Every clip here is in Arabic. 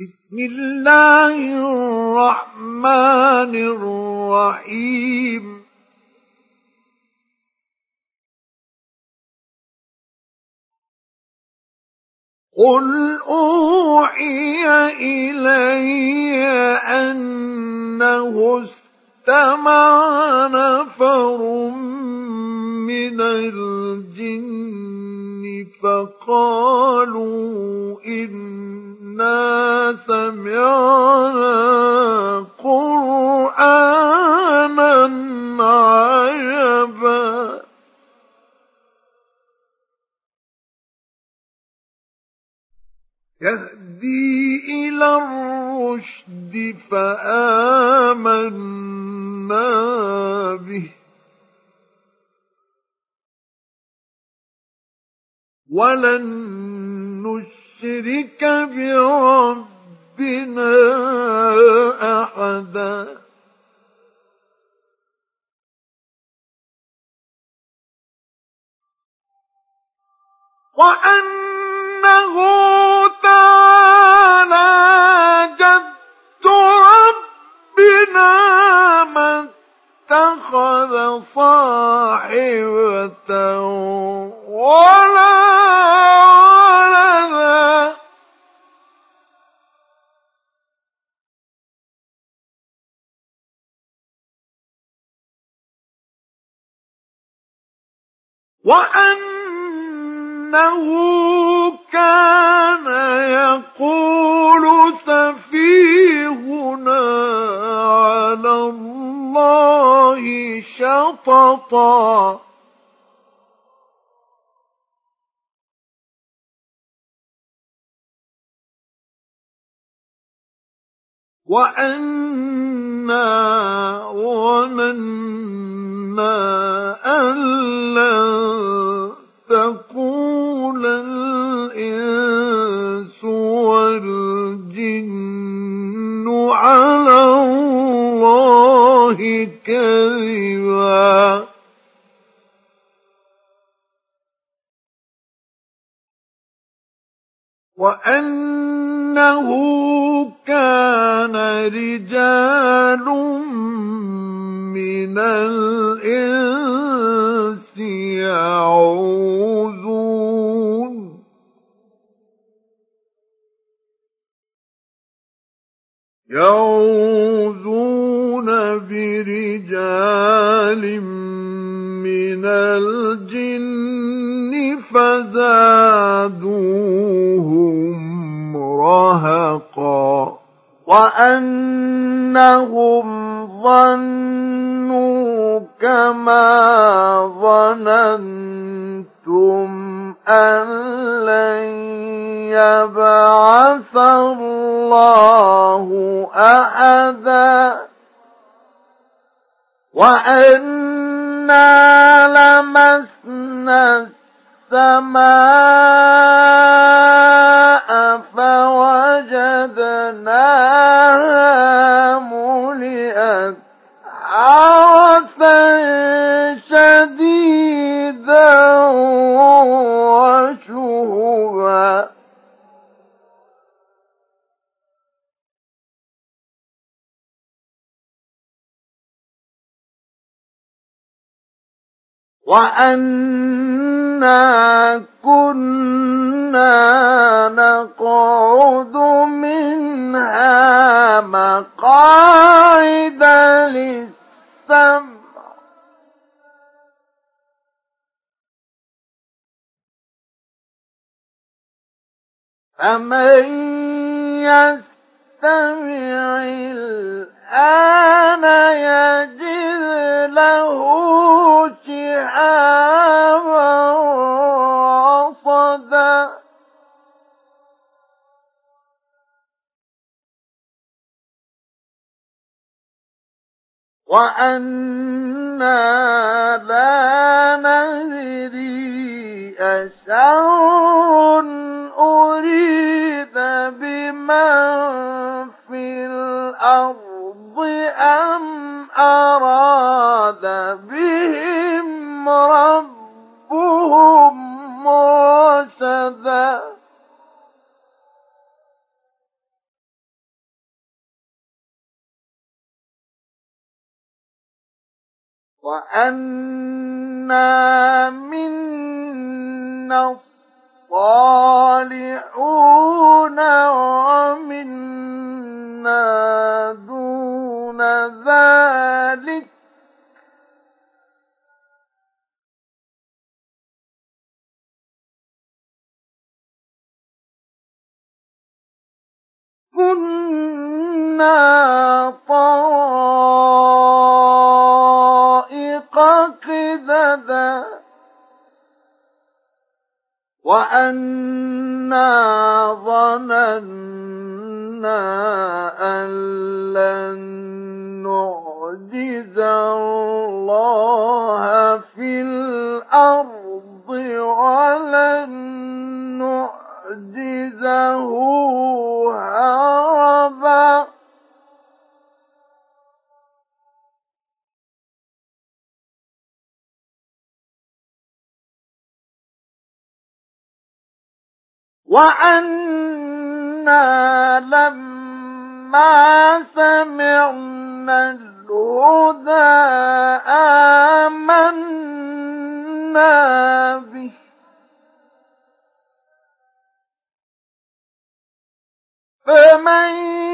بسم الله الرحمن الرحيم. قل أوحي إلي أنه استمع نفر من الجن فقالوا إنا سمعنا قرآنا عجبا. يهدي إلى الرشد فآمنا به. ولن نشرك بربنا أحدا. وأنه تعالى جد ربنا ما اتخذ صاحبة ولا وأنه كان يقول سفيهنا على الله شططا. وأنا لن تقول الإنس والجن على الله كذبا وأنه كان رجال من الإنس يعوذون. يعوذون برجال من الجن فزادوهم رهقا وأنهم ظنوا كما ظننتم أن لن يبعث الله أحدا وأنا لمسنا السماء فوجدناها وأنا كنا نقعد منها مقاعد للسمع فمن يستمع يجد له شهابا رصدا وأنا لا وأنا منا الصالحون ومنا دون ذلك كنا طرائق وأنا ظننا أن لن نعجز الله في الأرض ولن نعجزه وأنا لما سمعنا الهدى آمنا به فمن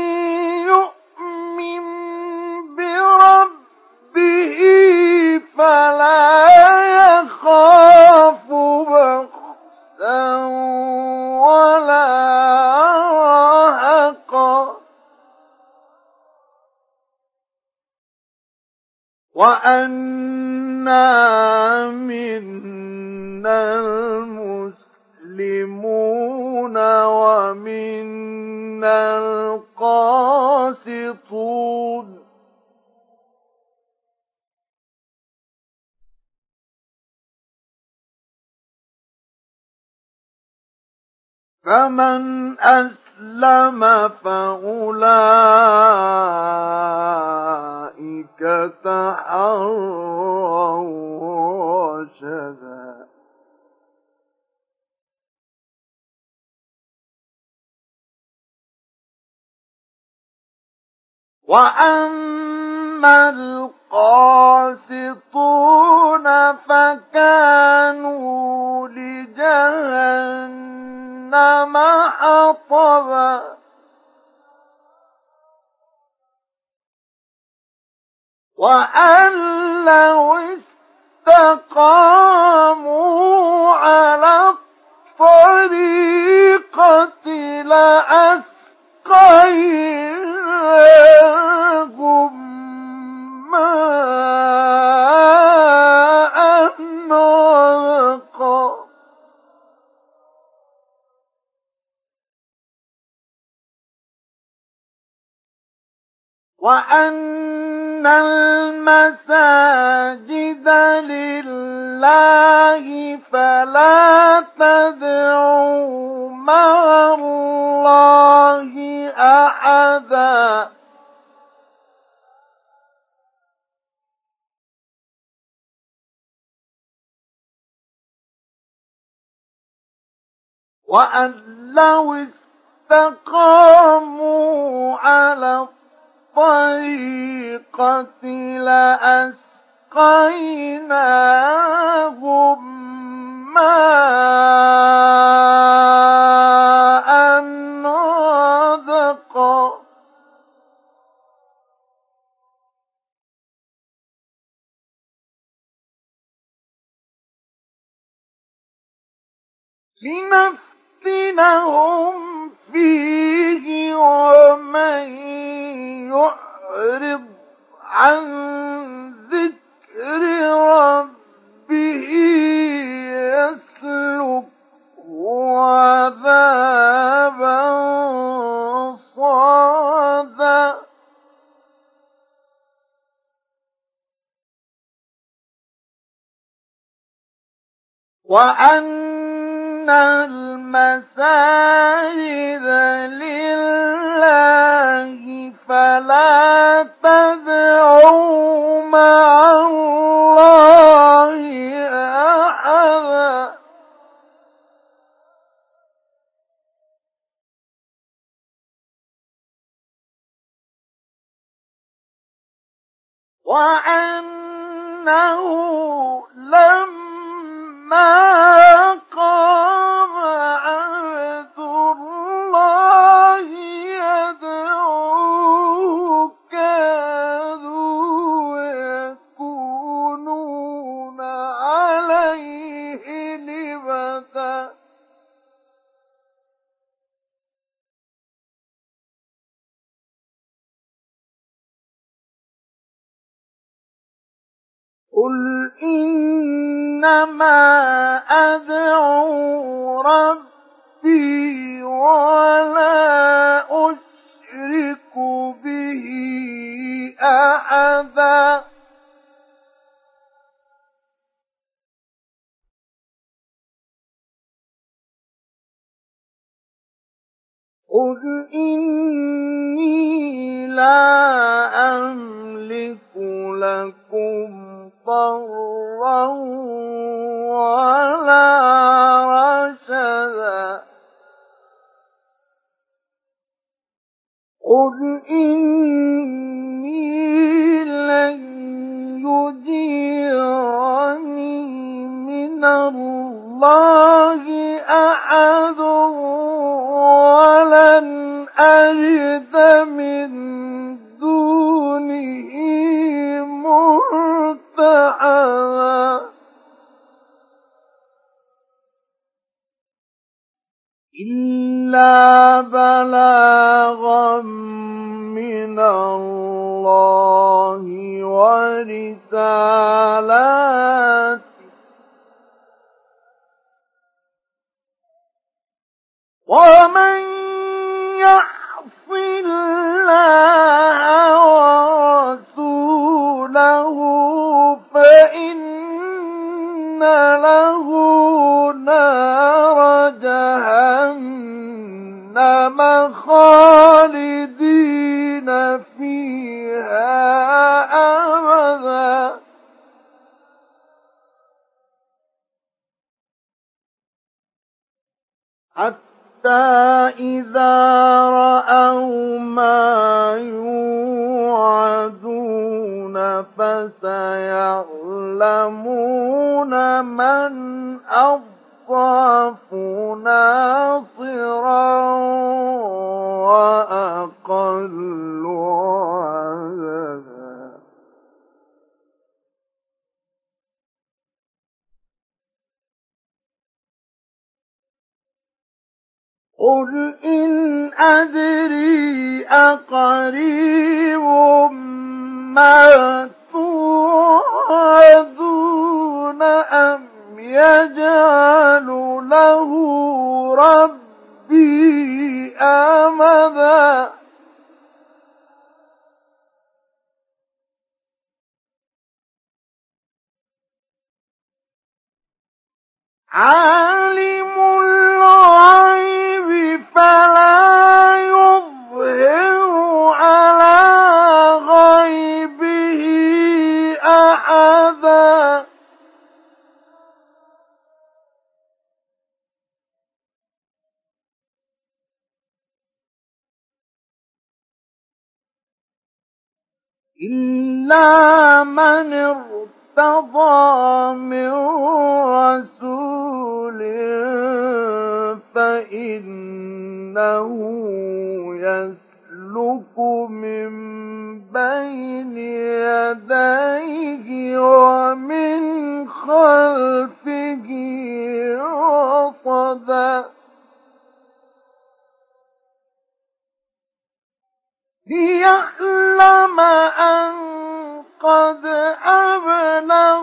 فمن أسلم فأولئك تحروا رشدا. وأما القاسطون فكانوا لجهنم جهنم حطبا وأن لو استقاموا على الطريقة لأسقيناهم. وأن المساجد لله فلا تدعوا مع الله أحدا وأن لو استقاموا على الطريقة لأسقيناهم ماء غدقا لنفتنهم فيه وأن المساجد لله فلا تدعوا مع الله أحدا وأنه ما أدعو ربي ولا أشرك به أحدا قل إني لا أملك لكم ضرا قل إني لن يجيرني من الله أحد ولن أجد من دونه مرتحدا إلا بلاغا قل إن أدري أقريب ما توعدون أم يجعل له ربي أمدا عالم من ارتضى من رسول فإنه يسلك من بين يديه ومن خلفه رصدا ليعلم أن قد أبلغ